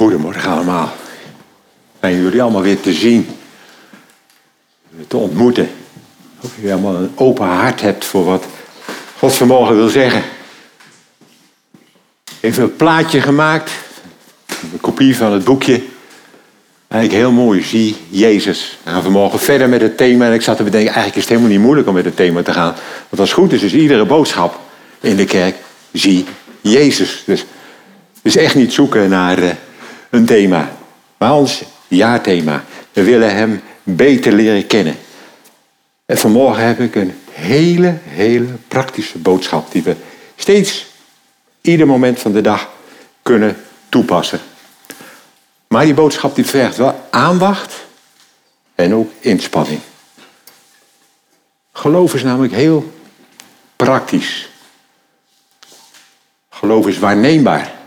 Goedemorgen allemaal. Fijn jullie allemaal weer te zien. Te ontmoeten. Ik hoop jullie allemaal een open hart hebt voor wat God vanmorgen wil zeggen. Even een plaatje gemaakt. Een kopie van het boekje. Eigenlijk heel mooi. Zie Jezus. We gaan vanmorgen verder met het thema. En ik zat te bedenken, eigenlijk is het helemaal niet moeilijk om met het thema te gaan. Want als het goed is, is iedere boodschap in de kerk. Zie Jezus. Dus, dus echt niet zoeken naar uh, een thema. Maar ons jaarthema. We willen hem beter leren kennen. En vanmorgen heb ik een hele, hele praktische boodschap die we steeds, ieder moment van de dag kunnen toepassen. Maar die boodschap die vergt wel aandacht en ook inspanning. Geloof is namelijk heel praktisch. Geloof is waarneembaar.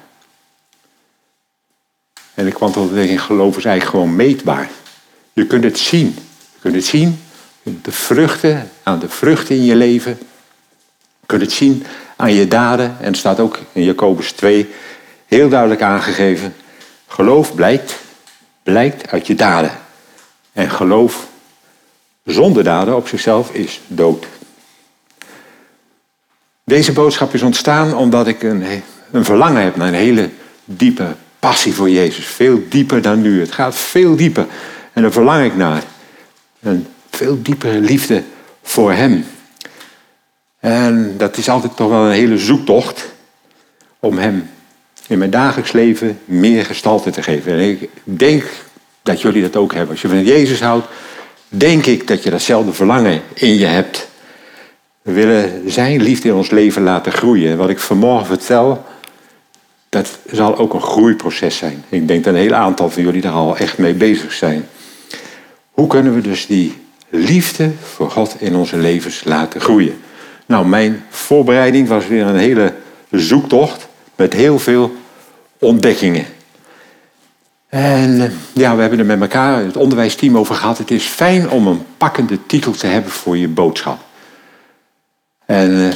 En ik kwam tot de geloof is eigenlijk gewoon meetbaar. Je kunt het zien. Je kunt het zien de vruchten, aan de vruchten in je leven. Je kunt het zien aan je daden. En het staat ook in Jacobus 2 heel duidelijk aangegeven. Geloof blijkt, blijkt uit je daden. En geloof zonder daden op zichzelf is dood. Deze boodschap is ontstaan omdat ik een, een verlangen heb naar een hele diepe passie voor Jezus. Veel dieper dan nu. Het gaat veel dieper. En daar verlang ik naar. Een veel diepere liefde voor Hem. En dat is altijd toch wel een hele zoektocht om Hem in mijn dagelijks leven meer gestalte te geven. En ik denk dat jullie dat ook hebben. Als je van Jezus houdt, denk ik dat je datzelfde verlangen in je hebt. We willen Zijn liefde in ons leven laten groeien. En wat ik vanmorgen vertel, dat zal ook een groeiproces zijn. Ik denk dat een heel aantal van jullie daar al echt mee bezig zijn. Hoe kunnen we dus die liefde voor God in onze levens laten groeien? Nou, mijn voorbereiding was weer een hele zoektocht met heel veel ontdekkingen. En eh, ja, we hebben er met elkaar, het onderwijsteam, over gehad. Het is fijn om een pakkende titel te hebben voor je boodschap. En eh,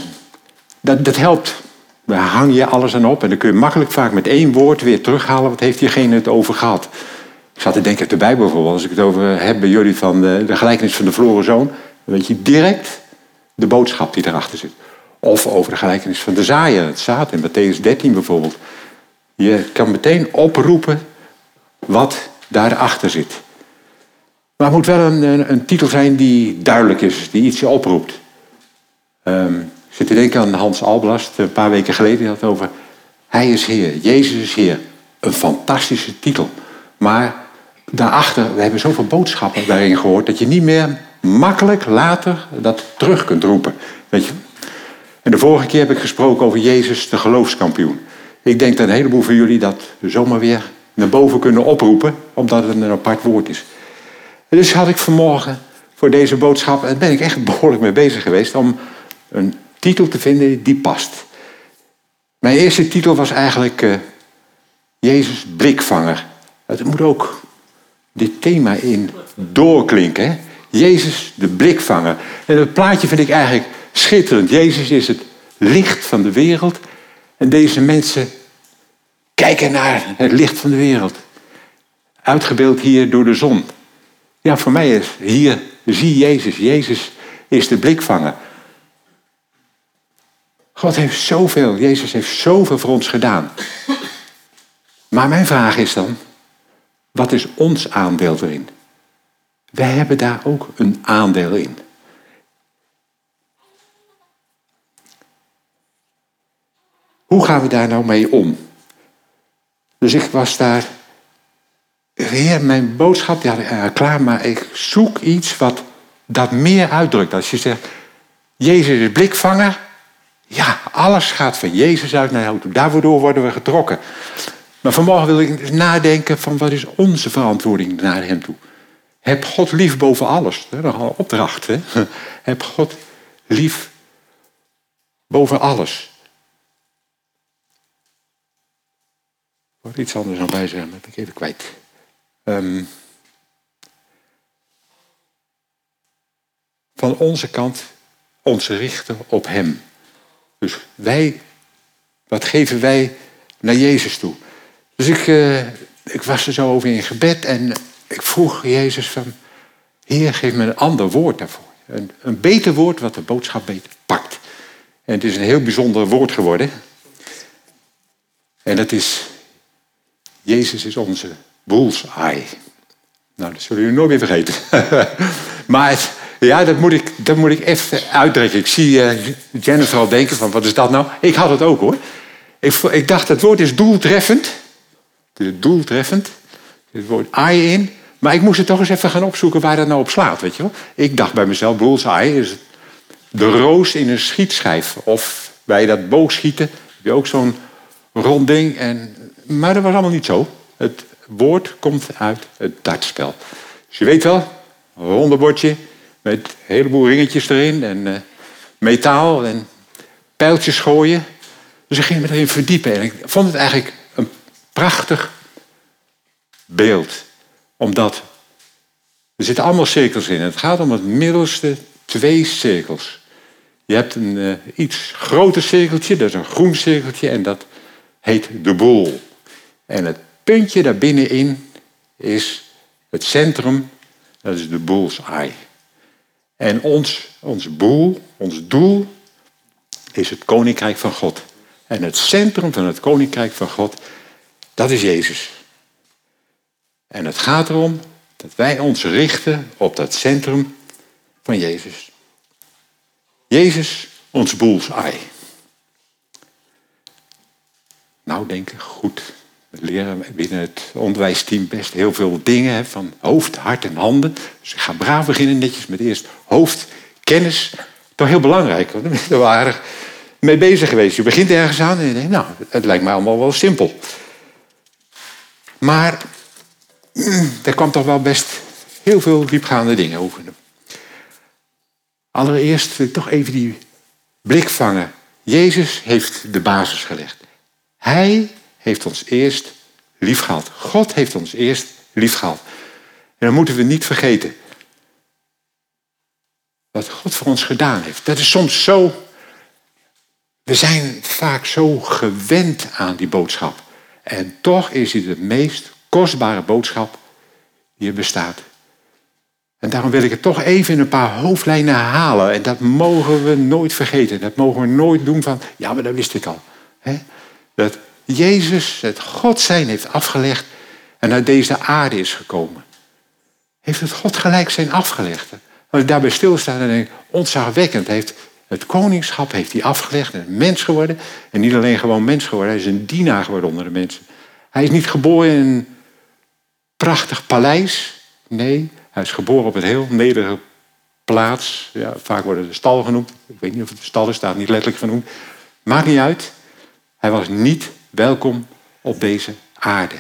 dat, dat helpt. Daar hang je alles aan op en dan kun je makkelijk vaak met één woord weer terughalen. Wat heeft diegene het over gehad? Ik zat te denken uit de Bijbel bijvoorbeeld. Als ik het over heb bij jullie van de, de gelijkenis van de verloren zoon. Dan weet je direct de boodschap die erachter zit. Of over de gelijkenis van de zaaier. Het zaad in Matthäus 13 bijvoorbeeld. Je kan meteen oproepen wat daarachter zit. Maar het moet wel een, een, titel zijn die duidelijk is, die iets oproept. Um, zit te denken aan Hans Alblast, een paar weken geleden, die had het over Hij is Heer, Jezus is Heer. Een fantastische titel. Maar daarachter, we hebben zoveel boodschappen daarin gehoord, dat je niet meer makkelijk later dat terug kunt roepen. Weet je? En de vorige keer heb ik gesproken over Jezus, de geloofskampioen. Ik denk dat een heleboel van jullie dat zomaar weer naar boven kunnen oproepen, omdat het een apart woord is. Dus had ik vanmorgen voor deze boodschap, en daar ben ik echt behoorlijk mee bezig geweest, om een titel te vinden die past. Mijn eerste titel was eigenlijk uh, Jezus blikvanger. Het moet ook dit thema in doorklinken. Jezus de blikvanger. En het plaatje vind ik eigenlijk schitterend. Jezus is het licht van de wereld. En deze mensen kijken naar het licht van de wereld. Uitgebeeld hier door de zon. Ja, voor mij is hier, zie Jezus. Jezus is de blikvanger. God heeft zoveel, Jezus heeft zoveel voor ons gedaan. Maar mijn vraag is dan, wat is ons aandeel erin? Wij hebben daar ook een aandeel in. Hoe gaan we daar nou mee om? Dus ik was daar, heer, mijn boodschap, ja, klaar, maar ik zoek iets wat dat meer uitdrukt. Als je zegt, Jezus is blikvanger, ja, alles gaat van Jezus uit naar jou toe. Daardoor worden we getrokken. Maar vanmorgen wil ik nadenken van wat is onze verantwoording naar hem toe. Heb God lief boven alles. Dat is een opdracht. Hè? Heb God lief boven alles. Ik wil iets anders aan bij dat ben ik even kwijt. Um, van onze kant ons richten op Hem. Dus wij, wat geven wij naar Jezus toe? Dus ik uh, ik was er zo over in gebed en ik vroeg Jezus van, Heer, geef me een ander woord daarvoor. Een, een beter woord wat de boodschap beter pakt. En het is een heel bijzonder woord geworden. En dat is, Jezus is onze bullseye. Nou, dat zullen jullie nooit meer vergeten. maar ja, dat moet, ik, dat moet ik even uitdrukken. Ik zie uh, Jennifer al denken van, wat is dat nou? Ik had het ook hoor. Ik, ik dacht, het woord is doeltreffend. Het doeltreffend. Het woord eye in. Maar ik moest het toch eens even gaan opzoeken waar dat nou op slaat, weet je wel. Ik dacht bij mezelf, bullseye is de roos in een schietschijf. Of bij dat boogschieten heb je ook zo'n rond ding. En, maar dat was allemaal niet zo. Het woord komt uit het dartspel. Dus je weet wel, een ronde bordje met een heleboel ringetjes erin en uh, metaal en pijltjes gooien. Dus ik ging erin verdiepen en ik vond het eigenlijk een prachtig beeld. Omdat er zitten allemaal cirkels in. Het gaat om het middelste twee cirkels. Je hebt een uh, iets groter cirkeltje, dat is een groen cirkeltje en dat heet de boel. En het puntje daar binnenin is het centrum, dat is de bullseye. En ons, ons boel, ons doel, is het koninkrijk van God. En het centrum van het koninkrijk van God, dat is Jezus. En het gaat erom dat wij ons richten op dat centrum van Jezus. Jezus, ons bullseye. Nou, denk ik, goed. We leren binnen het onderwijsteam best heel veel dingen van hoofd, hart en handen. Dus ik ga braaf beginnen, netjes met eerst hoofd, kennis. Toch heel belangrijk, want ben ik er aardig mee bezig geweest. Je begint ergens aan en je denkt, nou, het lijkt mij allemaal wel simpel. Maar mm, er kwam toch wel best heel veel diepgaande dingen over. Allereerst wil ik toch even die blik vangen. Jezus heeft de basis gelegd. Hij heeft ons eerst lief gehad. God heeft ons eerst lief gehad. En dan moeten we niet vergeten wat God voor ons gedaan heeft. Dat is soms zo. We zijn vaak zo gewend aan die boodschap. En toch is het de meest kostbare boodschap die er bestaat. En daarom wil ik het toch even in een paar hoofdlijnen halen. En dat mogen we nooit vergeten. Dat mogen we nooit doen van, ja, maar dat wist ik al. Dat Jezus het God zijn heeft afgelegd en uit deze aarde is gekomen. Heeft het God gelijk zijn afgelegd. Als ik daarbij stilsta, dan denk ik, ontzagwekkend. Heeft het koningschap heeft hij afgelegd en mens geworden. En niet alleen gewoon mens geworden, hij is een dienaar geworden onder de mensen. Hij is niet geboren in een prachtig paleis. Nee, hij is geboren op een heel nederige plaats. Ja, vaak worden de stal genoemd. Ik weet niet of het de stal is, staat niet letterlijk genoemd. Maakt niet uit. Hij was niet welkom op deze aarde.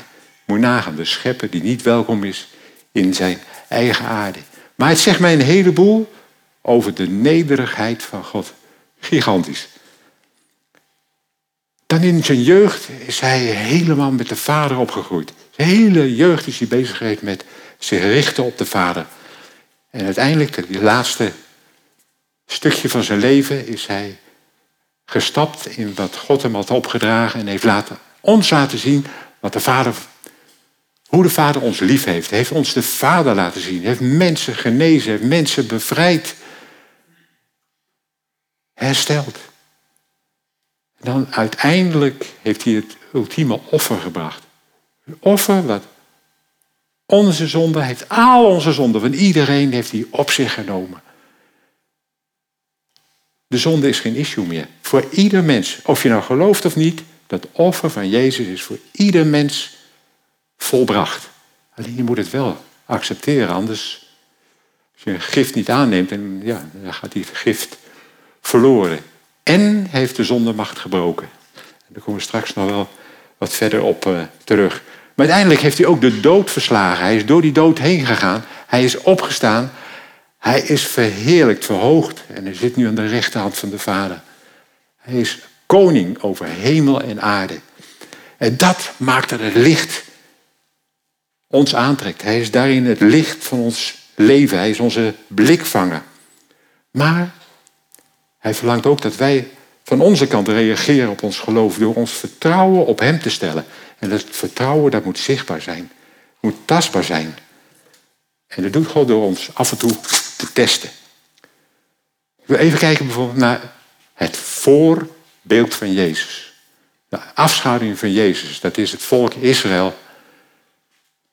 Moet nagaan, de schepper die niet welkom is in zijn eigen aarde. Maar het zegt mij een heleboel over de nederigheid van God. Gigantisch. Dan in zijn jeugd is hij helemaal met de vader opgegroeid. Hele jeugd is hij bezig geweest met zich richten op de vader. En uiteindelijk, het laatste stukje van zijn leven, is hij gestapt in wat God hem had opgedragen en heeft laten, ons laten zien wat de Vader, hoe de Vader ons lief heeft. Hij heeft ons de Vader laten zien. Heeft mensen genezen, heeft mensen bevrijd, hersteld. Dan uiteindelijk heeft hij het ultieme offer gebracht. Een offer wat onze zonde heeft, al onze zonden van iedereen heeft hij op zich genomen. De zonde is geen issue meer. Voor ieder mens, of je nou gelooft of niet, dat offer van Jezus is voor ieder mens volbracht. Alleen je moet het wel accepteren, anders als je een gift niet aanneemt, dan, ja, dan gaat die gift verloren. En heeft de zonde macht gebroken. En daar komen we straks nog wel wat verder op uh, terug. Maar uiteindelijk heeft hij ook de dood verslagen. Hij is door die dood heen gegaan. Hij is opgestaan. Hij is verheerlijkt, verhoogd en hij zit nu aan de rechterhand van de Vader. Hij is koning over hemel en aarde. En dat maakt dat het licht ons aantrekt. Hij is daarin het licht van ons leven. Hij is onze blikvanger. Maar hij verlangt ook dat wij van onze kant reageren op ons geloof door ons vertrouwen op Hem te stellen. En dat vertrouwen dat moet zichtbaar zijn, moet tastbaar zijn. En dat doet God door ons af en toe te testen. We even kijken bijvoorbeeld naar het voorbeeld van Jezus. De afschaduwing van Jezus, dat is het volk Israël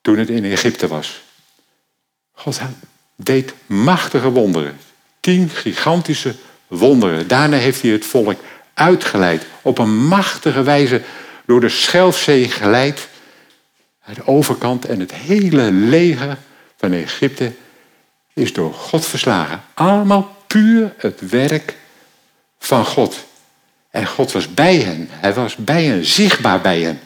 toen het in Egypte was. God deed machtige wonderen. Tien gigantische wonderen. Daarna heeft hij het volk uitgeleid. Op een machtige wijze door de Schelfzee geleid. Naar de overkant en het hele leger van Egypte is door God verslagen. Allemaal puur het werk van God. En God was bij hen. Hij was bij hen, zichtbaar bij hen.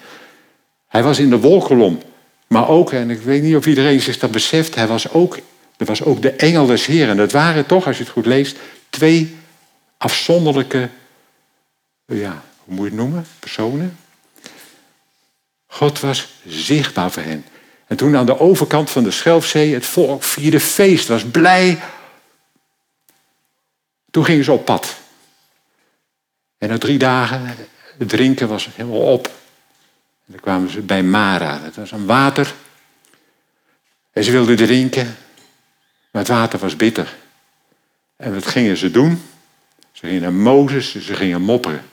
Hij was in de wolkolom. Maar ook, en ik weet niet of iedereen zich dat beseft, hij was ook, er was ook de engel des Heeren. En dat waren toch, als je het goed leest, twee afzonderlijke, ja, hoe moet je het noemen, personen. God was zichtbaar voor hen. En toen aan de overkant van de Schelfzee het volk vierde feest, was blij. Toen gingen ze op pad. En na drie dagen, het drinken was helemaal op. En dan kwamen ze bij Mara, dat was een water. En ze wilden drinken, maar het water was bitter. En wat gingen ze doen? Ze gingen naar Mozes, ze gingen mopperen.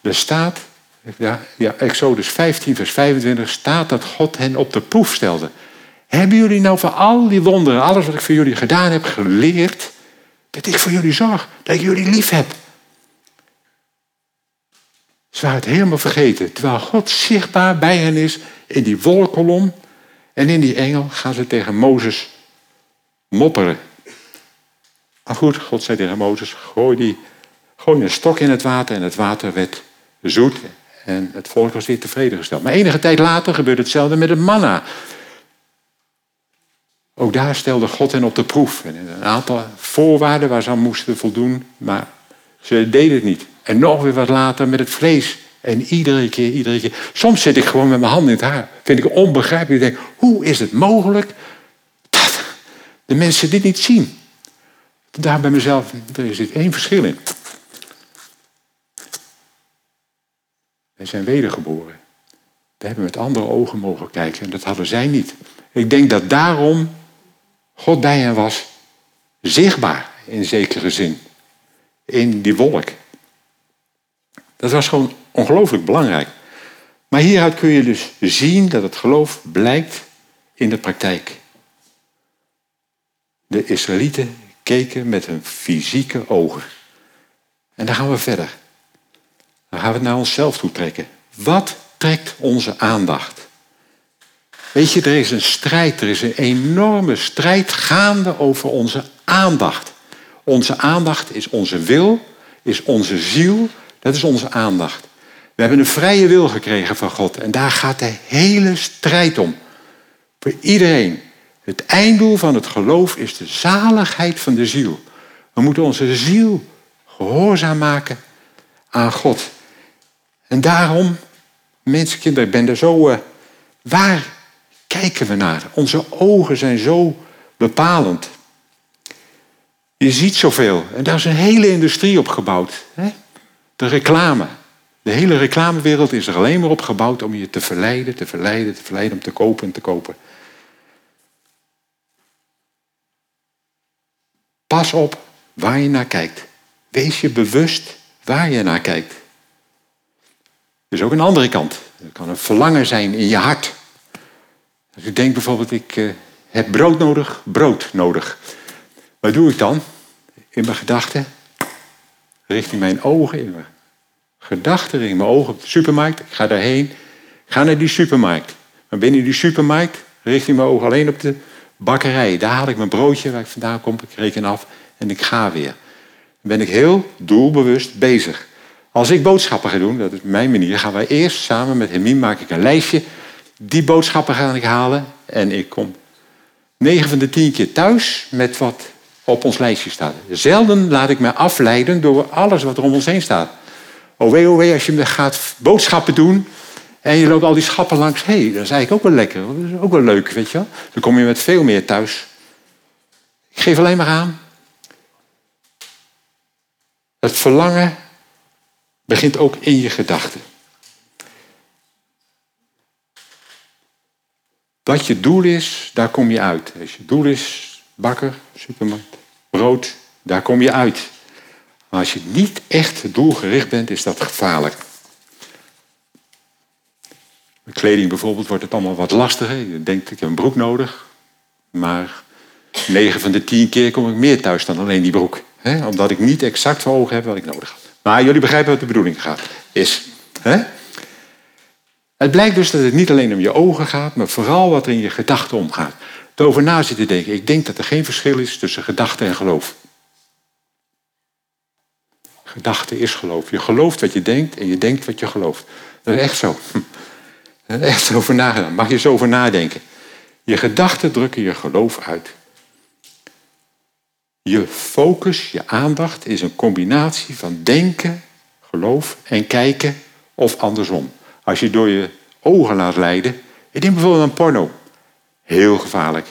Er staat, ja, ja, Exodus 15, vers 25, staat dat God hen op de proef stelde. Hebben jullie nou van al die wonderen, alles wat ik voor jullie gedaan heb, geleerd? Dat ik voor jullie zorg, dat ik jullie lief heb. Ze waren het helemaal vergeten. Terwijl God zichtbaar bij hen is in die wolkolom en in die engel gaan ze tegen Mozes mopperen. Maar goed, God zei tegen Mozes, gooi, die, gooi een stok in het water en het water werd zoet en het volk was weer tevreden gesteld. Maar enige tijd later gebeurde hetzelfde met het manna. Ook daar stelde God hen op de proef. En een aantal voorwaarden waar ze aan moesten voldoen, maar ze deden het niet. En nog weer wat later met het vlees. En iedere keer, iedere keer. Soms zit ik gewoon met mijn handen in het haar. Vind ik onbegrijpelijk. Ik denk, hoe is het mogelijk dat de mensen dit niet zien? Daar bij mezelf, er zit één verschil in. Zijn wedergeboren. We hebben met andere ogen mogen kijken en dat hadden zij niet. Ik denk dat daarom God bij hen was, zichtbaar in zekere zin, in die wolk. Dat was gewoon ongelooflijk belangrijk. Maar hieruit kun je dus zien dat het geloof blijkt in de praktijk. De Israëlieten keken met hun fysieke ogen. En dan gaan we verder. Dan gaan we naar onszelf toe trekken. Wat trekt onze aandacht? Weet je, er is een strijd, er is een enorme strijd gaande over onze aandacht. Onze aandacht is onze wil, is onze ziel, dat is onze aandacht. We hebben een vrije wil gekregen van God en daar gaat de hele strijd om. Voor iedereen. Het einddoel van het geloof is de zaligheid van de ziel. We moeten onze ziel gehoorzaam maken aan God. En daarom, mensenkinderen, ik ben er zo. Uh, waar kijken we naar? Onze ogen zijn zo bepalend. Je ziet zoveel. En daar is een hele industrie op gebouwd. Hè? De reclame. De hele reclamewereld is er alleen maar op gebouwd om je te verleiden, te verleiden, te verleiden, om te kopen en te kopen. Pas op waar je naar kijkt. Wees je bewust waar je naar kijkt. Is ook een andere kant. Er kan een verlangen zijn in je hart. Als ik denk bijvoorbeeld, ik uh, heb brood nodig, brood nodig. Wat doe ik dan? In mijn gedachten, richting mijn ogen, in mijn gedachten, richting mijn ogen op de supermarkt. Ik ga daarheen, ga naar die supermarkt. Maar binnen die supermarkt, richting mijn ogen alleen op de bakkerij. Daar haal ik mijn broodje waar ik vandaan kom, ik reken af en ik ga weer. Dan ben ik heel doelbewust bezig. Als ik boodschappen ga doen, dat is mijn manier, gaan wij eerst samen met Hermine maak ik een lijstje. Die boodschappen ga ik halen en ik kom 9 van de 10 keer thuis met wat op ons lijstje staat. Zelden laat ik me afleiden door alles wat er om ons heen staat. Oh wee, oh als je gaat boodschappen doen en je loopt al die schappen langs. Hé, hey, dat is eigenlijk ook wel lekker. Dat is ook wel leuk, weet je wel. Dan kom je met veel meer thuis. Ik geef alleen maar aan. Het verlangen begint ook in je gedachten. Wat je doel is, daar kom je uit. Als je doel is bakker, supermarkt, brood, daar kom je uit. Maar als je niet echt doelgericht bent, is dat gevaarlijk. Met kleding bijvoorbeeld wordt het allemaal wat lastiger. Je denkt, ik heb een broek nodig. Maar 9 van de 10 keer kom ik meer thuis dan alleen die broek. Omdat ik niet exact voor ogen heb wat ik nodig heb. Maar jullie begrijpen wat de bedoeling gaat, is. Hè? Het blijkt dus dat het niet alleen om je ogen gaat, maar vooral wat er in je gedachten omgaat. Erover na zitten denken. Ik denk dat er geen verschil is tussen gedachte en geloof. Gedachte is geloof. Je gelooft wat je denkt en je denkt wat je gelooft. Dat is echt zo. Echt over nagedacht. Mag je eens over nadenken. Je gedachten drukken je geloof uit. Je focus, je aandacht is een combinatie van denken, geloof en kijken of andersom. Als je door je ogen laat leiden, ik denk bijvoorbeeld aan porno. Heel gevaarlijk.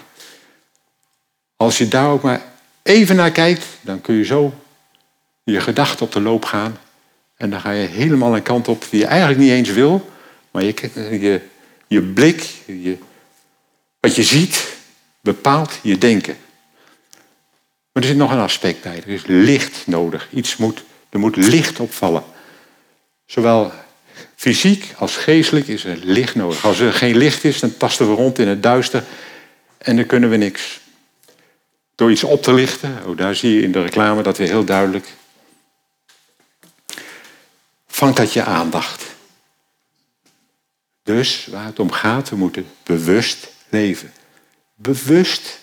Als je daar ook maar even naar kijkt, dan kun je zo je gedachten op de loop gaan. En dan ga je helemaal een kant op die je eigenlijk niet eens wil. Maar je, je, je blik, je, wat je ziet, bepaalt je denken. Maar er zit nog een aspect bij. Er is licht nodig. Iets moet, er moet licht opvallen. Zowel fysiek als geestelijk is er licht nodig. Als er geen licht is, dan tasten we rond in het duister en dan kunnen we niks. Door iets op te lichten, oh, daar zie je in de reclame dat weer heel duidelijk. Vangt dat je aandacht. Dus waar het om gaat, we moeten bewust leven. Bewust,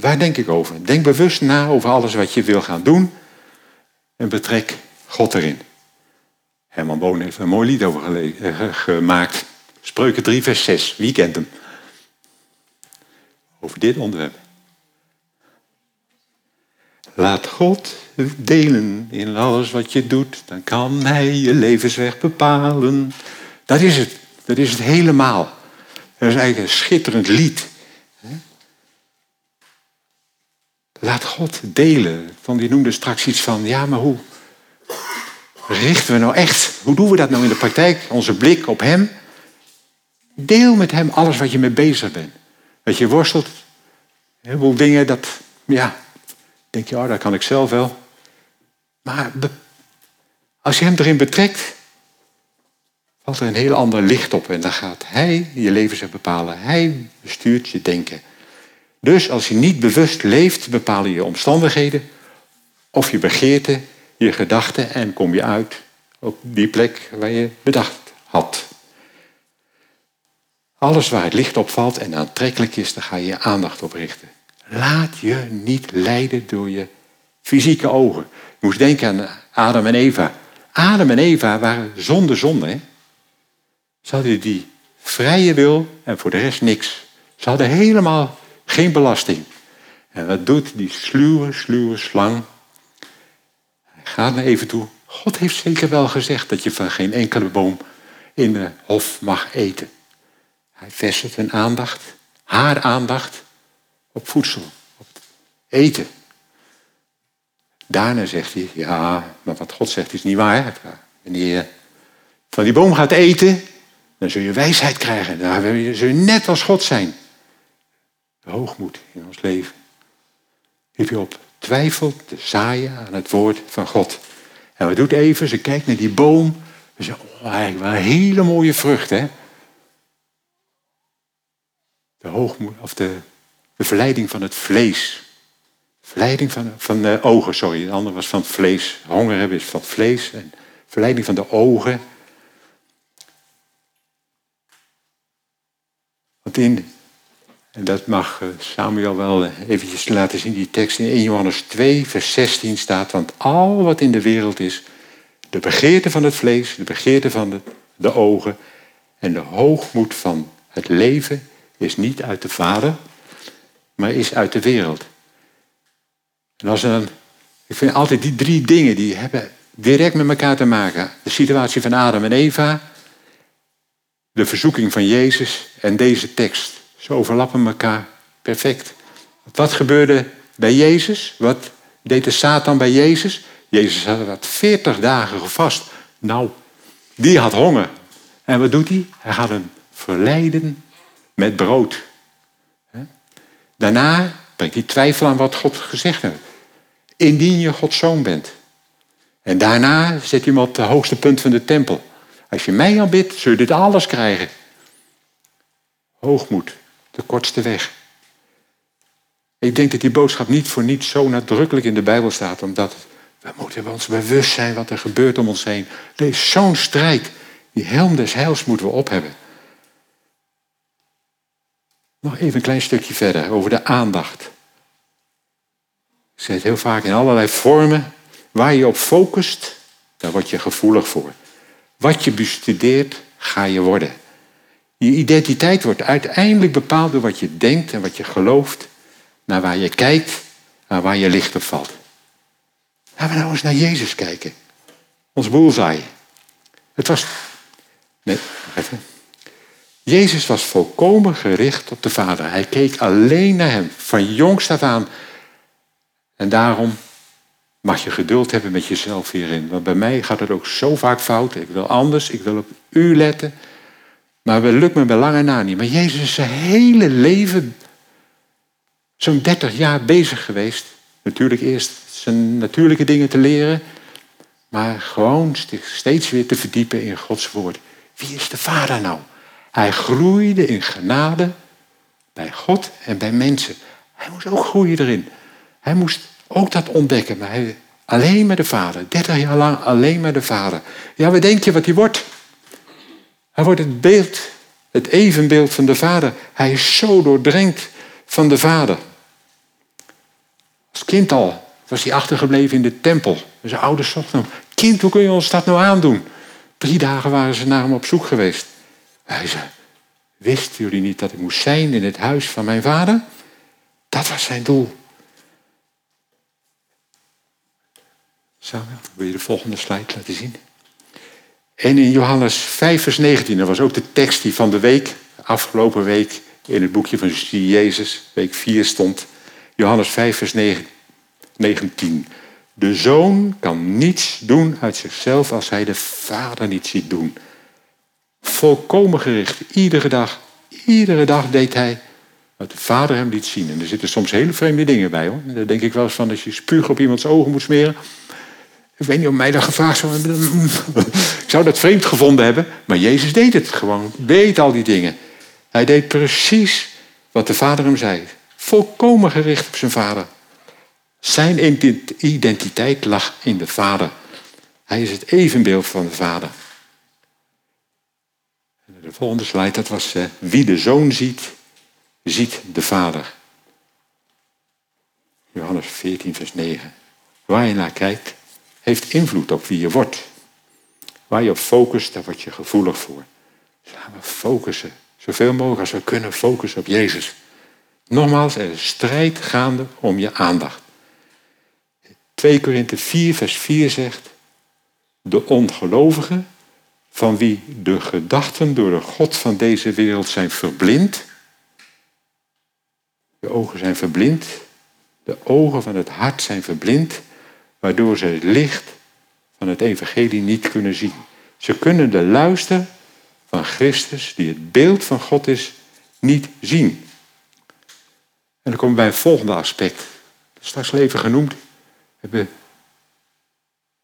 waar denk ik over? Denk bewust na over alles wat je wil gaan doen en betrek God erin. Herman Boon heeft een mooi lied over eh, gemaakt. Spreuken 3, vers 6. Wie kent hem? Over dit onderwerp. Laat God delen in alles wat je doet, dan kan Hij je levensweg bepalen. Dat is het. Dat is het helemaal. Dat is eigenlijk een schitterend lied. Laat God delen. Van die noemde straks iets van, ja, maar hoe richten we nou echt? Hoe doen we dat nou in de praktijk? Onze blik op Hem. Deel met Hem alles wat je mee bezig bent. Dat je worstelt. Een heleboel dingen, dat, ja, denk je, oh, dat kan ik zelf wel. Maar als je Hem erin betrekt, valt er een heel ander licht op. En dan gaat Hij je leven zich bepalen. Hij bestuurt je denken. Dus als je niet bewust leeft, bepalen je omstandigheden of je begeerten, je gedachten en kom je uit op die plek waar je bedacht had. Alles waar het licht op valt en aantrekkelijk is, daar ga je je aandacht op richten. Laat je niet leiden door je fysieke ogen. Je moest denken aan Adam en Eva. Adam en Eva waren zonder zonde. Ze hadden die vrije wil en voor de rest niks. Ze hadden helemaal geen belasting. En wat doet die sluwe, sluwe slang? Hij gaat naar even toe. God heeft zeker wel gezegd dat je van geen enkele boom in de hof mag eten. Hij vestigt een aandacht, haar aandacht, op voedsel, op eten. Daarna zegt hij, ja, maar wat God zegt is niet waar. Wanneer je van die boom gaat eten, dan zul je wijsheid krijgen. Dan zul je net als God zijn. De hoogmoed in ons leven. Heb je op twijfelt te zaaien aan het woord van God. En wat doet even? Ze kijkt naar die boom. Ze zegt, oh, eigenlijk wel een hele mooie vrucht, hè? De hoogmoed, of de, verleiding van het vlees. Verleiding van, van de ogen, sorry. De andere was van het vlees. Honger hebben is van het vlees. En verleiding van de ogen. Want in, en dat mag eh, Samuel wel eventjes laten zien, die tekst in 1 Johannes 2, vers 16 staat, want al wat in de wereld is, de begeerte van het vlees, de begeerte van de, de ogen en de hoogmoed van het leven is niet uit de Vader, maar is uit de wereld. En als een, ik vind altijd die drie dingen, die hebben direct met elkaar te maken. De situatie van Adam en Eva, de verzoeking van Jezus en deze tekst. Ze overlappen elkaar perfect. Wat gebeurde bij Jezus? Wat deed de Satan bij Jezus? Jezus had dat 40 dagen gevast. Nou, die had honger. En wat doet hij? Hij gaat hem verleiden met brood. Daarna brengt hij twijfel aan wat God gezegd heeft. Indien je Gods zoon bent. En daarna zet hij hem op het hoogste punt van de tempel. Als je mij aanbidt, zul je dit alles krijgen. Hoogmoed, de kortste weg. Ik denk dat die boodschap niet voor niets zo nadrukkelijk in de Bijbel staat, omdat we moeten ons bewust zijn wat er gebeurt om ons heen. Er is zo'n strijd. Die helm des heils moeten we op hebben. Nog even een klein stukje verder over de aandacht. Ik zeg het heel vaak in allerlei vormen. Waar je op focust, daar word je gevoelig voor. Wat je bestudeert, ga je worden. Je identiteit wordt uiteindelijk bepaald door wat je denkt en wat je gelooft, naar waar je kijkt en waar je licht op valt. Laten we nou eens naar Jezus kijken. Ons boelzaai. Het was. Nee, even. Jezus was volkomen gericht op de Vader. Hij keek alleen naar Hem, van jongs af aan. En daarom mag je geduld hebben met jezelf hierin. Want bij mij gaat het ook zo vaak fout. Ik wil anders, ik wil op u letten. Maar het lukt me bij lange na niet. Maar Jezus is zijn hele leven, zo'n 30 jaar bezig geweest. Natuurlijk eerst zijn natuurlijke dingen te leren. Maar gewoon steeds weer te verdiepen in Gods woord. Wie is de Vader nou? Hij groeide in genade bij God en bij mensen. Hij moest ook groeien erin. Hij moest ook dat ontdekken. Maar hij, alleen met de Vader. 30 jaar lang alleen met de Vader. Ja, wat denk je wat hij wordt? Hij wordt het beeld, het evenbeeld van de Vader. Hij is zo doordrenkt van de Vader. Als kind al was hij achtergebleven in de tempel. Zijn ouders zochten hem. Kind, hoe kun je ons dat nou aandoen? Drie dagen waren ze naar hem op zoek geweest. Hij zei, wisten jullie niet dat ik moest zijn in het huis van mijn vader? Dat was zijn doel. Samuel, wil je de volgende slide laten zien? En in Johannes 5, vers 19, dat was ook de tekst die van de week, afgelopen week, in het boekje van Jezus, week 4 stond. Johannes 5, vers 19. De zoon kan niets doen uit zichzelf als hij de vader niet ziet doen. Volkomen gericht, iedere dag, iedere dag deed hij wat de vader hem liet zien. En er zitten soms hele vreemde dingen bij hoor. Daar denk ik wel eens van als je spuug op iemands ogen moet smeren. Ik weet niet of mij dat gevraagd zou. Ik zou dat vreemd gevonden hebben. Maar Jezus deed het gewoon. Deed al die dingen. Hij deed precies wat de vader hem zei. Volkomen gericht op zijn vader. Zijn identiteit lag in de vader. Hij is het evenbeeld van de vader. De volgende slide, dat was uh, wie de zoon ziet, ziet de vader. Johannes 14, vers 9. Waar je naar kijkt, heeft invloed op wie je wordt. Waar je op focust, daar word je gevoelig voor. Laten we focussen, zoveel mogelijk als we kunnen focussen op Jezus. Nogmaals, er is strijd gaande om je aandacht. 2 Korinthe 4, vers 4 zegt, de ongelovigen, van wie de gedachten door de God van deze wereld zijn verblind, de ogen zijn verblind, de ogen van het hart zijn verblind, waardoor ze het licht van het evangelie niet kunnen zien. Ze kunnen de luister van Christus, die het beeld van God is, niet zien. En dan komen we bij een volgende aspect. Straks even genoemd. We hebben,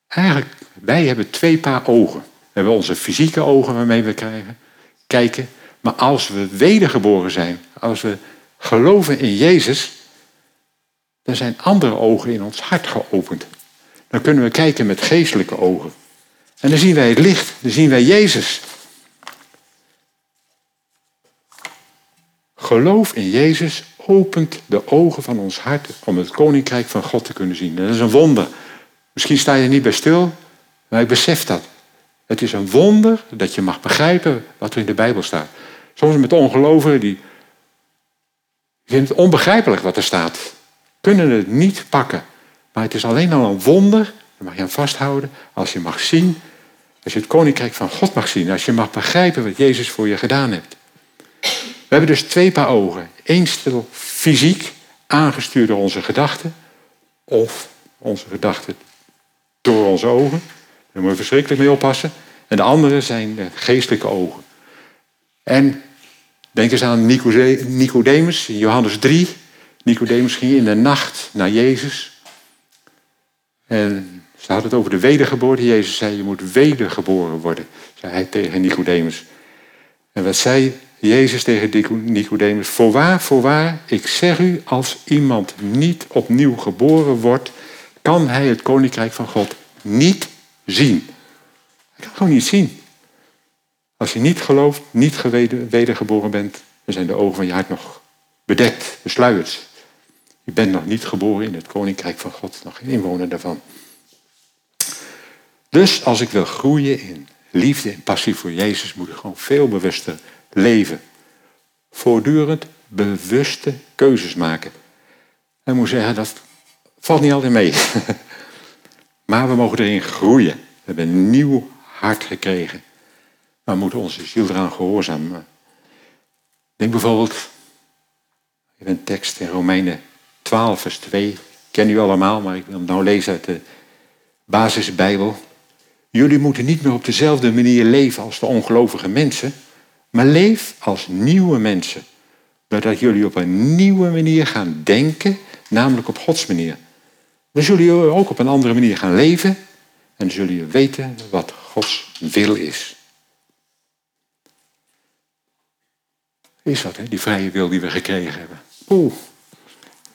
eigenlijk, wij hebben twee paar ogen. We hebben onze fysieke ogen waarmee we krijgen, kijken. Maar als we wedergeboren zijn, als we geloven in Jezus, dan zijn andere ogen in ons hart geopend. Dan kunnen we kijken met geestelijke ogen. En dan zien wij het licht, dan zien wij Jezus. Geloof in Jezus opent de ogen van ons hart om het koninkrijk van God te kunnen zien. dat is een wonder. Misschien sta je niet bij stil, maar ik besef dat. Het is een wonder dat je mag begrijpen wat er in de Bijbel staat. Soms met ongelovigen die vinden het onbegrijpelijk wat er staat. Kunnen het niet pakken. Maar het is alleen al een wonder, dat mag je aan vasthouden, als je mag zien, als je het koninkrijk van God mag zien, als je mag begrijpen wat Jezus voor je gedaan heeft. We hebben dus twee paar ogen. Eén stil fysiek, aangestuurd door onze gedachten, of onze gedachten door onze ogen. Daar moeten we verschrikkelijk mee oppassen. En de andere zijn de geestelijke ogen. En denk eens aan Nicodemus, Johannes 3. Nicodemus ging in de nacht naar Jezus. En ze hadden het over de wedergeboorte. Jezus zei, je moet wedergeboren worden, zei hij tegen Nicodemus. En wat zei Jezus tegen Nicodemus? Voorwaar, voorwaar, ik zeg u, als iemand niet opnieuw geboren wordt, kan hij het koninkrijk van God niet zien. Hij kan gewoon niet zien. Als je niet gelooft, niet wedergeboren bent, dan zijn de ogen van je hart nog bedekt, besluierd. Je bent nog niet geboren in het koninkrijk van God, nog geen inwoner daarvan. Dus als ik wil groeien in liefde en passie voor Jezus, moet ik gewoon veel bewuster leven. Voortdurend bewuste keuzes maken. En moet zeggen, dat valt niet altijd mee. maar we mogen erin groeien. We hebben een nieuw hart gekregen. Maar we moeten onze ziel eraan gehoorzamen. Denk bijvoorbeeld, even een tekst in Romeinen 12, vers 2. Ken u allemaal, maar ik wil hem nou lezen uit de basisbijbel. Jullie moeten niet meer op dezelfde manier leven als de ongelovige mensen, maar leef als nieuwe mensen. Doordat jullie op een nieuwe manier gaan denken, namelijk op Gods manier. Dan zullen jullie ook op een andere manier gaan leven en zullen jullie weten wat Gods wil is. Is dat, hè? die vrije wil die we gekregen hebben. Oeh,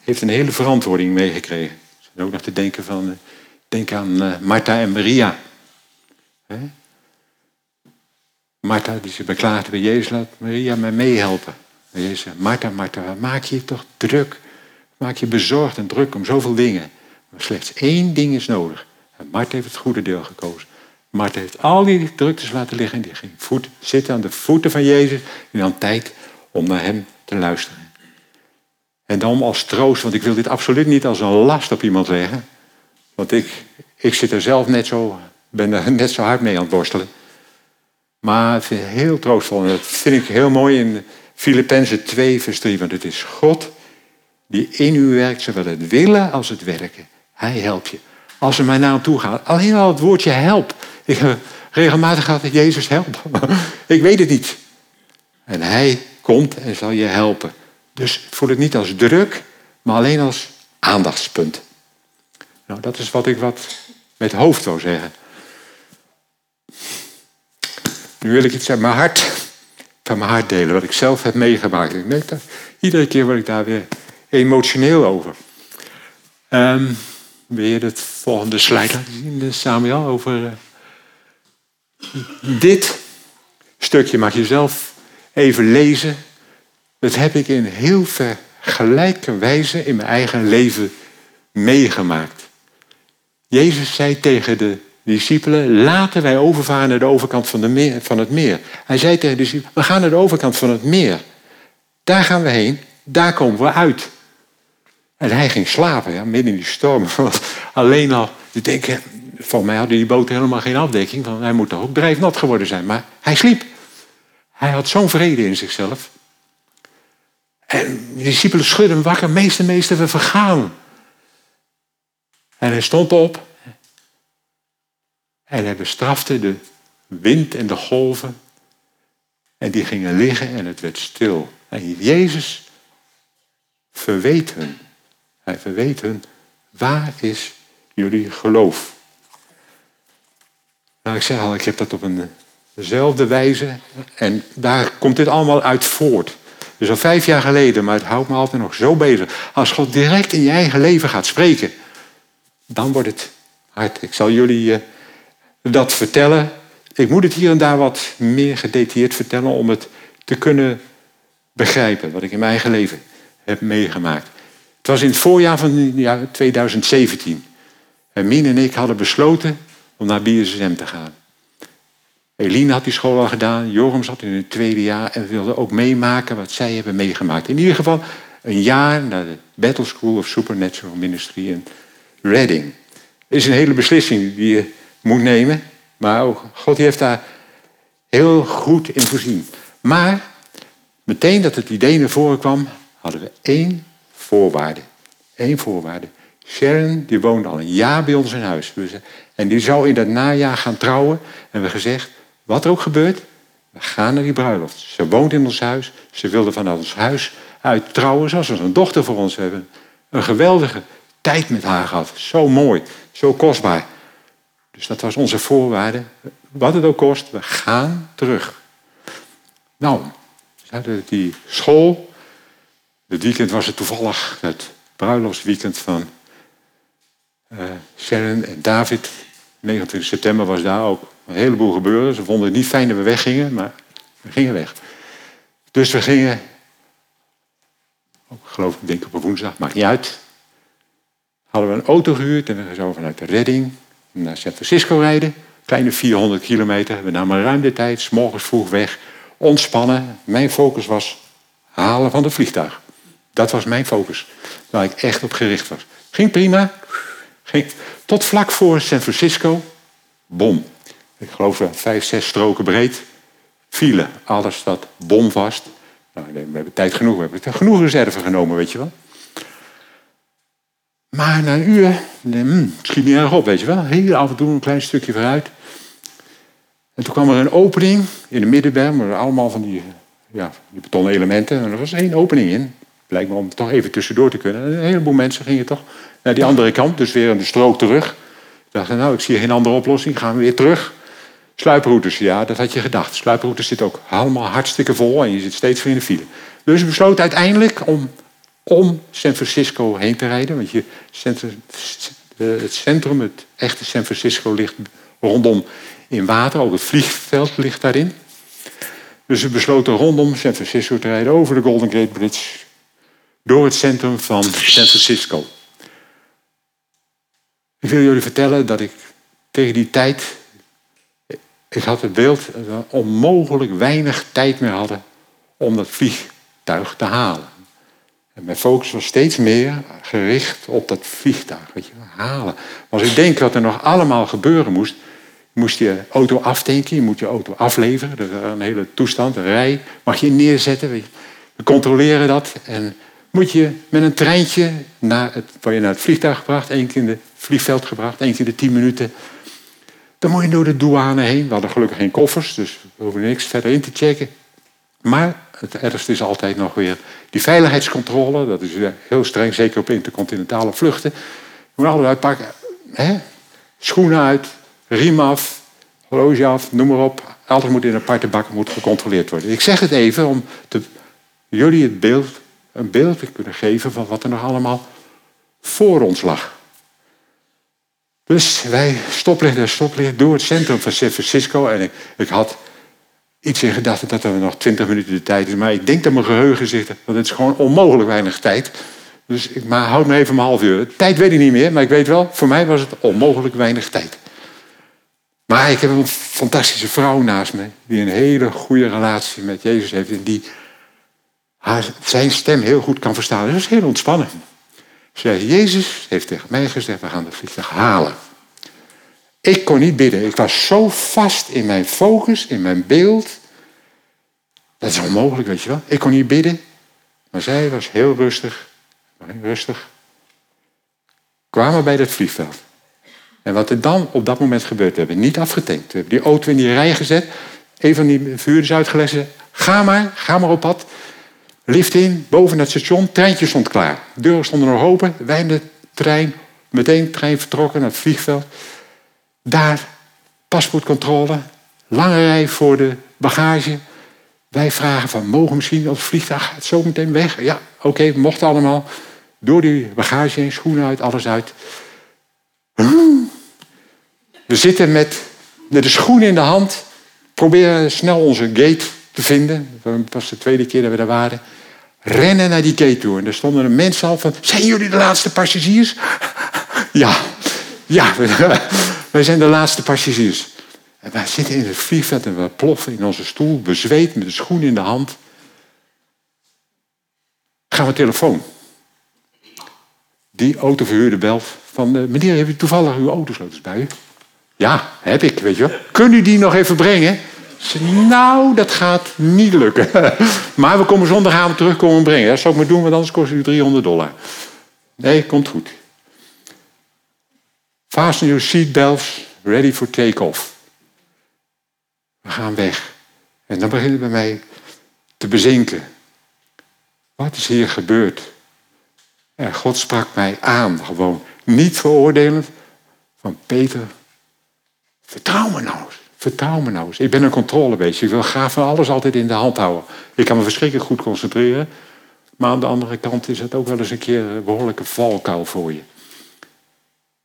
heeft een hele verantwoording meegekregen. Ook nog te denken van, eh, denk aan uh, Martha en Maria. Hè? Martha die ze beklaagde bij Jezus, laat Maria mij meehelpen. En Jezus zei, Martha, Martha, maak je toch druk? Maak je bezorgd en druk om zoveel dingen. Maar slechts één ding is nodig. En Martha heeft het goede deel gekozen. Martha heeft al die druktes laten liggen en die ging voet, zitten aan de voeten van Jezus. En dan tijd om naar hem te luisteren. En dan als troost, want ik wil dit absoluut niet als een last op iemand leggen. Want ik, ik zit er zelf net zo, ben er net zo hard mee aan het worstelen. Maar het is heel troostvol. En dat vind ik heel mooi in Filippenzen 2, vers 3. Want het is God die in u werkt, zowel het willen als het werken. Hij helpt je. Als er mij naar hem toe gaat, alleen al het woordje help. Ik heb regelmatig gehad, Jezus help. ik weet het niet. En hij komt en zal je helpen. Dus voel het niet als druk, maar alleen als aandachtspunt. Nou, dat is wat ik wat met hoofd wil zeggen. Nu wil ik iets uit mijn hart, van mijn hart delen, wat ik zelf heb meegemaakt. Ik merk dat iedere keer word ik daar weer emotioneel over. Um, wil je het volgende slide laten zien, Samuel, over uh, dit stukje mag je zelf even lezen. Dat heb ik in heel vergelijke wijze in mijn eigen leven meegemaakt. Jezus zei tegen de discipelen, laten wij overvaren naar de overkant van, de meer, van het meer. Hij zei tegen de discipelen, we gaan naar de overkant van het meer. Daar gaan we heen, daar komen we uit. En hij ging slapen, ja, midden in die storm. Alleen al, ik denk, van mij hadden die boten helemaal geen afdekking. Want hij moet toch ook drijfnat geworden zijn. Maar hij sliep. Hij had zo'n vrede in zichzelf. En de discipelen schudden hem wakker. Meester, meester, we vergaan. En hij stond op. En hij bestrafte de wind en de golven. En die gingen liggen en het werd stil. En Jezus verweet hun. Hij verweet hun, waar is jullie geloof? Nou, ik zeg al, ik heb dat op dezelfde wijze. En daar komt dit allemaal uit voort. Dus al vijf jaar geleden, maar het houdt me altijd nog zo bezig. Als God direct in je eigen leven gaat spreken, dan wordt het hard. Ik zal jullie uh, dat vertellen. Ik moet het hier en daar wat meer gedetailleerd vertellen om het te kunnen begrijpen, wat ik in mijn eigen leven heb meegemaakt. Het was in het voorjaar van ja, 2017. En Mien en ik hadden besloten om naar BSM te gaan. Eline had die school al gedaan, Joram zat in het tweede jaar en wilde ook meemaken wat zij hebben meegemaakt. In ieder geval een jaar naar de Battle School of Supernatural Ministry in Reading. Het is een hele beslissing die je moet nemen, maar ook God heeft daar heel goed in voorzien. Maar meteen dat het idee naar voren kwam, hadden we één voorwaarde. Eén voorwaarde. Sharon, die woonde al een jaar bij ons in huis. En die zou in dat najaar gaan trouwen. En we gezegd, wat er ook gebeurt, we gaan naar die bruiloft. Ze woont in ons huis. Ze wilde vanuit ons huis uit trouwen. Zoals een dochter voor ons. We hebben een geweldige tijd met haar gehad. Zo mooi, zo kostbaar. Dus dat was onze voorwaarde. Wat het ook kost, we gaan terug. Nou, we hadden die school. Het weekend was het toevallig het bruiloftsweekend van uh, Sharon en David. 29 september was daar ook een heleboel gebeuren. Ze vonden het niet fijn dat we weggingen, maar we gingen weg. Dus we gingen, ook geloof ik, denk op een woensdag, maakt niet uit. Hadden we een auto gehuurd en we zo vanuit de Redding naar San Francisco rijden. Kleine 400 kilometer. We namen ruim de tijd, morgens vroeg weg, ontspannen. Mijn focus was halen van het vliegtuig. Dat was mijn focus, waar ik echt op gericht was. Ging prima. Ging tot vlak voor San Francisco. Bom. Ik geloof vijf, zes stroken breed. File. Alles dat bomvast. Nou, we hebben tijd genoeg. We hebben genoeg reserve genomen, weet je wel. Maar na een uur, hmm, schiet niet erg op, weet je wel. Heel af en toe een klein stukje vooruit. En toen kwam er een opening in de middenberm. Er allemaal van die, ja, die betonnen elementen. En er was één opening in. Me om toch even tussendoor te kunnen. een heleboel mensen gingen toch naar die andere kant. Dus weer aan de strook terug. Ik dacht, nou, ik zie geen andere oplossing. Gaan we weer terug. Sluiproutes, ja, dat had je gedacht. Sluiproutes zitten ook allemaal hartstikke vol. En je zit steeds weer in de file. Dus we besloten uiteindelijk om om San Francisco heen te rijden. Want je, het centrum, het echte San Francisco, ligt rondom in water. Ook het vliegveld ligt daarin. Dus we besloten rondom San Francisco te rijden, over de Golden Gate Bridge, door het centrum van San Francisco. Ik wil jullie vertellen dat ik tegen die tijd, ik had het beeld dat we onmogelijk weinig tijd meer hadden om dat vliegtuig te halen. En mijn focus was steeds meer gericht op dat vliegtuig, weet je, halen. Als ik denk wat er nog allemaal gebeuren moest, moest je auto aftanken, je moet je auto afleveren. Dat is een hele toestand, een rij. Mag je neerzetten, weet je. we controleren dat. En moet je met een treintje naar het, word je naar het vliegtuig gebracht, één keer in het vliegveld gebracht, één keer in de tien minuten. Dan moet je door de douane heen. We hadden gelukkig geen koffers, dus we hoeven niks verder in te checken. Maar het ergste is altijd nog weer die veiligheidscontrole. Dat is heel streng, zeker op intercontinentale vluchten. Je moet alles uitpakken. Hè? Schoenen uit, riem af, horloge af, noem maar op. Alles moet in een aparte bak moet gecontroleerd worden. Ik zeg het even om te, jullie het beeld, een beeld te kunnen geven van wat er nog allemaal voor ons lag. Dus wij stoplichten stoplicht door het centrum van San Francisco. En ik, ik had iets in gedachten dat er nog twintig minuten de tijd is. Maar ik denk dat mijn geheugen zegt dat het is gewoon onmogelijk weinig tijd. Dus ik maar houd me even een half uur. Tijd weet ik niet meer, maar ik weet wel, voor mij was het onmogelijk weinig tijd. Maar ik heb een fantastische vrouw naast me, die een hele goede relatie met Jezus heeft en die haar, zijn stem heel goed kan verstaan. Dat is heel ontspannen. Ze zei, Jezus heeft tegen mij gezegd, we gaan de vliegtuig halen. Ik kon niet bidden. Ik was zo vast in mijn focus, in mijn beeld. Dat is onmogelijk, weet je wel. Ik kon niet bidden. Maar zij was heel rustig. Rustig. Kwamen bij dat vliegveld. En wat er dan op dat moment gebeurt, we hebben niet afgetankt. We hebben die auto in die rij gezet. Een van die vuurders uitgelegd. Ga maar, ga maar op pad. Lift in, boven het station. Treintje stond klaar. De deuren stonden nog open. Wij in de trein. Meteen trein vertrokken naar het vliegveld. Daar, paspoortcontrole, lange rij voor de bagage. Wij vragen van, mogen misschien als vliegtuig gaat zo meteen weg? Ja, oké, okay, mocht allemaal. Door die bagage heen, schoenen uit, alles uit. We zitten met, met de schoenen in de hand. Proberen snel onze gate te vinden. Dat was de tweede keer dat we daar waren. Rennen naar die gate toe. En er stonden een mensen al van... Zijn jullie de laatste passagiers? Ja, ja. Wij zijn de laatste passagiers. En wij zitten in het vliegveld en we ploffen in onze stoel, bezweet met de schoen in de hand. Gaan we telefoon. Die autoverhuurder belt van, uh, meneer, heeft u toevallig uw autosleutels bij u? Ja, heb ik, weet je wel. Kun u die nog even brengen? Nou, dat gaat niet lukken. maar we komen zondagavond terugkomen brengen. Dat zou ik maar doen, want anders kost u 300 dollar. Nee, komt goed. Fasten your seatbelts, ready for take-off. We gaan weg. En dan begint het bij mij te bezinken. Wat is hier gebeurd? En God sprak mij aan, gewoon. Niet veroordelend. Van Peter, vertrouw me nou. Vertrouw me nou eens. Ik ben een controlebeest. Ik wil graag van alles altijd in de hand houden. Ik kan me verschrikkelijk goed concentreren. Maar aan de andere kant is het ook wel eens een keer een behoorlijke valkuil voor je.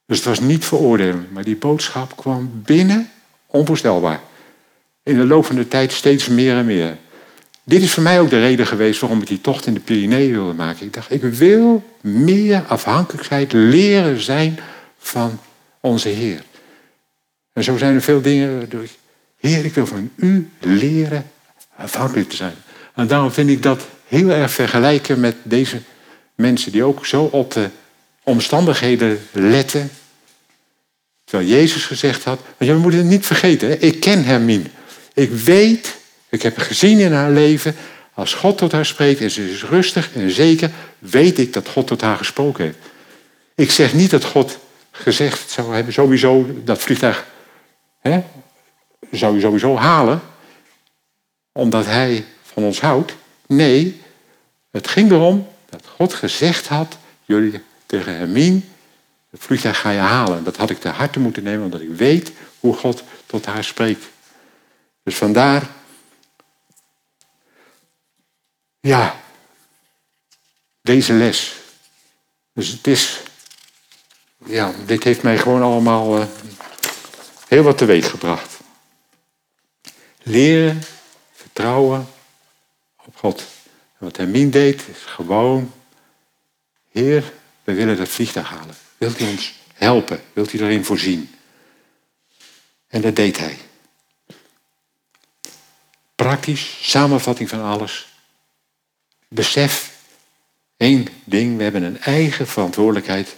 Dus het was niet veroordelend. Maar die boodschap kwam binnen, onvoorstelbaar. In de loop van de tijd steeds meer en meer. Dit is voor mij ook de reden geweest waarom ik die tocht in de Pyreneeën wilde maken. Ik dacht, ik wil meer afhankelijkheid leren zijn van onze Heer. En zo zijn er veel dingen ik, Heer, ik wil van u leren afhankelijk te zijn. En daarom vind ik dat heel erg vergelijken met deze mensen die ook zo op de omstandigheden letten. Terwijl Jezus gezegd had, want je moet het niet vergeten, ik ken Hermine. Ik weet, ik heb gezien in haar leven, als God tot haar spreekt en ze is rustig en zeker, weet ik dat God tot haar gesproken heeft. Ik zeg niet dat God gezegd zou hebben, sowieso dat vliegtuig zou je sowieso halen, omdat hij van ons houdt. Nee, het ging erom dat God gezegd had, jullie tegen Hermine, het vliegtuig ga je halen. Dat had ik te harte moeten nemen, omdat ik weet hoe God tot haar spreekt. Dus vandaar, ja, deze les. Dus het is, ja, dit heeft mij gewoon allemaal uh, heel wat teweeg gebracht. Leren, vertrouwen op God. En wat Hermine deed, is gewoon, Heer, we willen dat vliegtuig halen. Wilt u ons helpen? Wilt u erin voorzien? En dat deed hij. Praktisch, samenvatting van alles. Besef één ding, we hebben een eigen verantwoordelijkheid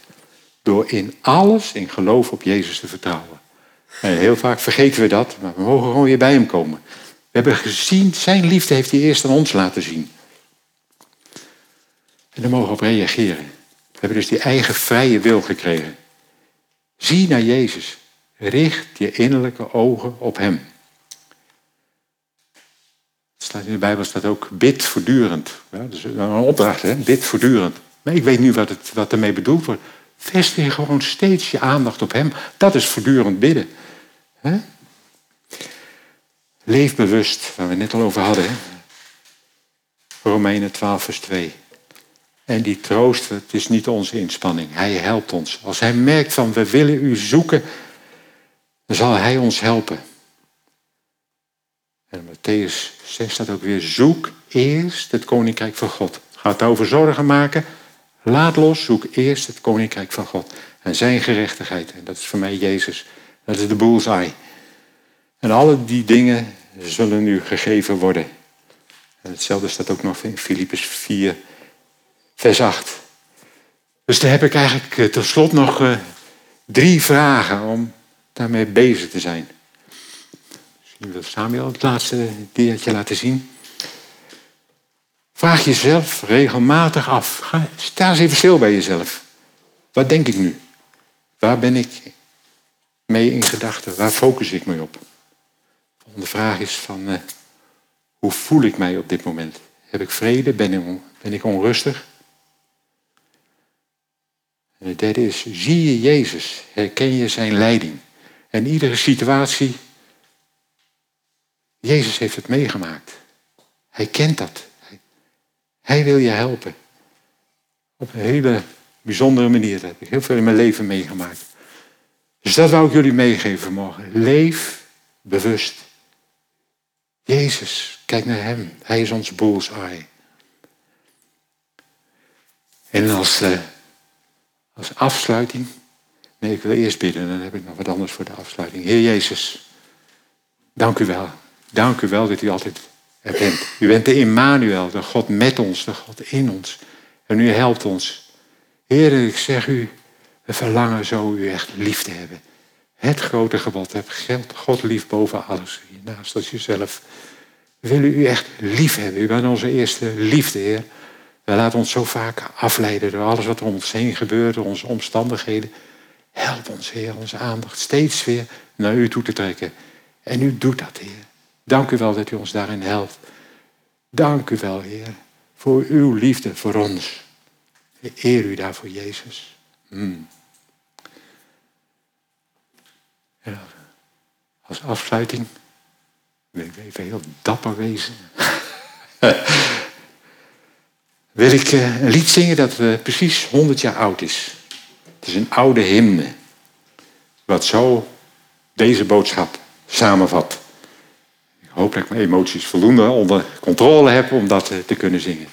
door in alles, in geloof op Jezus te vertrouwen. En heel vaak vergeten we dat, maar we mogen gewoon weer bij hem komen. We hebben gezien, zijn liefde heeft hij eerst aan ons laten zien. En daar mogen we op reageren. We hebben dus die eigen vrije wil gekregen. Zie naar Jezus. Richt je innerlijke ogen op Hem. Staat in de Bijbel staat ook bid voortdurend. Ja, dat is een opdracht, hè? bid voortdurend. Maar ik weet nu wat, het, wat ermee bedoeld wordt. Vestig gewoon steeds je aandacht op Hem. Dat is voortdurend bidden. Hè? Leef bewust, waar we net al over hadden. Hè? Romeinen 12, vers 2. En die troost, het is niet onze inspanning. Hij helpt ons. Als hij merkt van we willen u zoeken, dan zal hij ons helpen. En Matthäus 6 staat ook weer, zoek eerst het koninkrijk van God. Gaat over zorgen maken, laat los, zoek eerst het koninkrijk van God. En zijn gerechtigheid, en dat is voor mij Jezus. Dat is de bullseye. En alle die dingen zullen nu gegeven worden. En hetzelfde staat ook nog in Filippus 4, vers 8. Dus daar heb ik eigenlijk eh, tot slot nog uh, drie vragen om daarmee bezig te zijn. Misschien wil Samuel het laatste keertje laten zien. Vraag jezelf regelmatig af. Ga, sta eens even stil bij jezelf. Wat denk ik nu? Waar ben ik mee in gedachten? Waar focus ik me op? De vraag is van, uh, hoe voel ik mij op dit moment? Heb ik vrede? Ben ik, ben ik onrustig? En de derde is, zie je Jezus? Herken je zijn leiding? En iedere situatie, Jezus heeft het meegemaakt. Hij kent dat. Hij wil je helpen. Op een hele bijzondere manier. Dat heb ik heel veel in mijn leven meegemaakt. Dus dat wou ik jullie meegeven morgen. Leef bewust. Jezus, kijk naar Hem. Hij is ons bullseye. En als... Uh, als afsluiting. Nee, ik wil eerst bidden, dan heb ik nog wat anders voor de afsluiting. Heer Jezus, dank u wel. Dank u wel dat u altijd er bent. U bent de Immanuel, de God met ons, de God in ons. En u helpt ons. Heer, ik zeg u, we verlangen zo u echt lief te hebben. Het grote gebod, heb God lief boven alles, naast als jezelf. We willen u echt lief hebben. U bent onze eerste liefde, Heer. We laten ons zo vaak afleiden door alles wat er om ons heen gebeurt, door onze omstandigheden. Help ons, Heer, onze aandacht steeds weer naar u toe te trekken. En u doet dat, Heer. Dank u wel dat u ons daarin helpt. Dank u wel, Heer, voor uw liefde voor ons. Eer u daarvoor, Jezus. Hmm. Als afsluiting wil ik even heel dapper wezen. wil ik eh, een lied zingen dat uh, precies 100 jaar oud is. Het is een oude hymne. Wat zo deze boodschap samenvat. Ik hoop dat ik mijn emoties voldoende onder controle heb om dat eh, te kunnen zingen.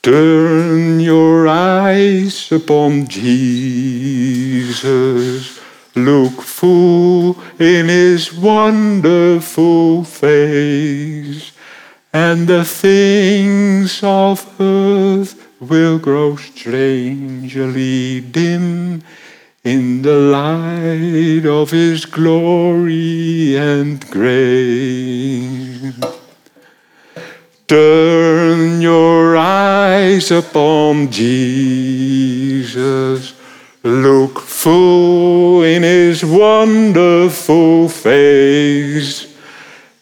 Turn your eyes upon Jesus. Look full in his wonderful face. And the things of earth will grow strangely dim in the light of his glory and grace. Turn your eyes upon Jesus. Look full in his wonderful face,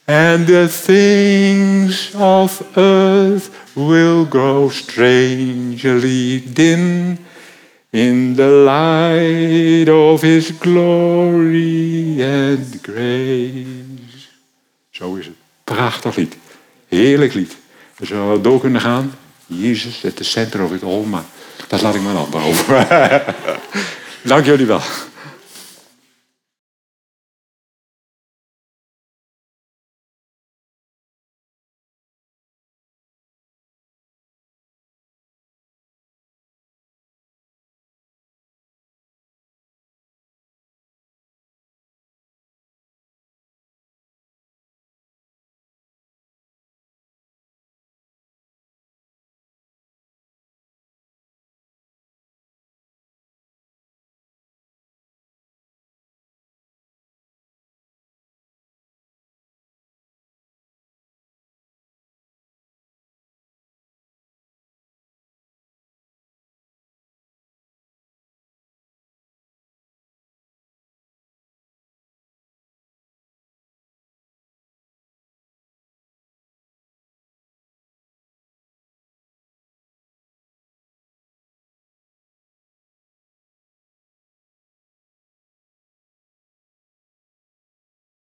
and the things of earth will grow strangely dim in the light of his glory and grace. Zo is het. Prachtig lied. Heerlijk lied. We zullen door kunnen gaan. Jezus at the center of it all. Maar dat laat ik maar ander over. Dank jullie wel.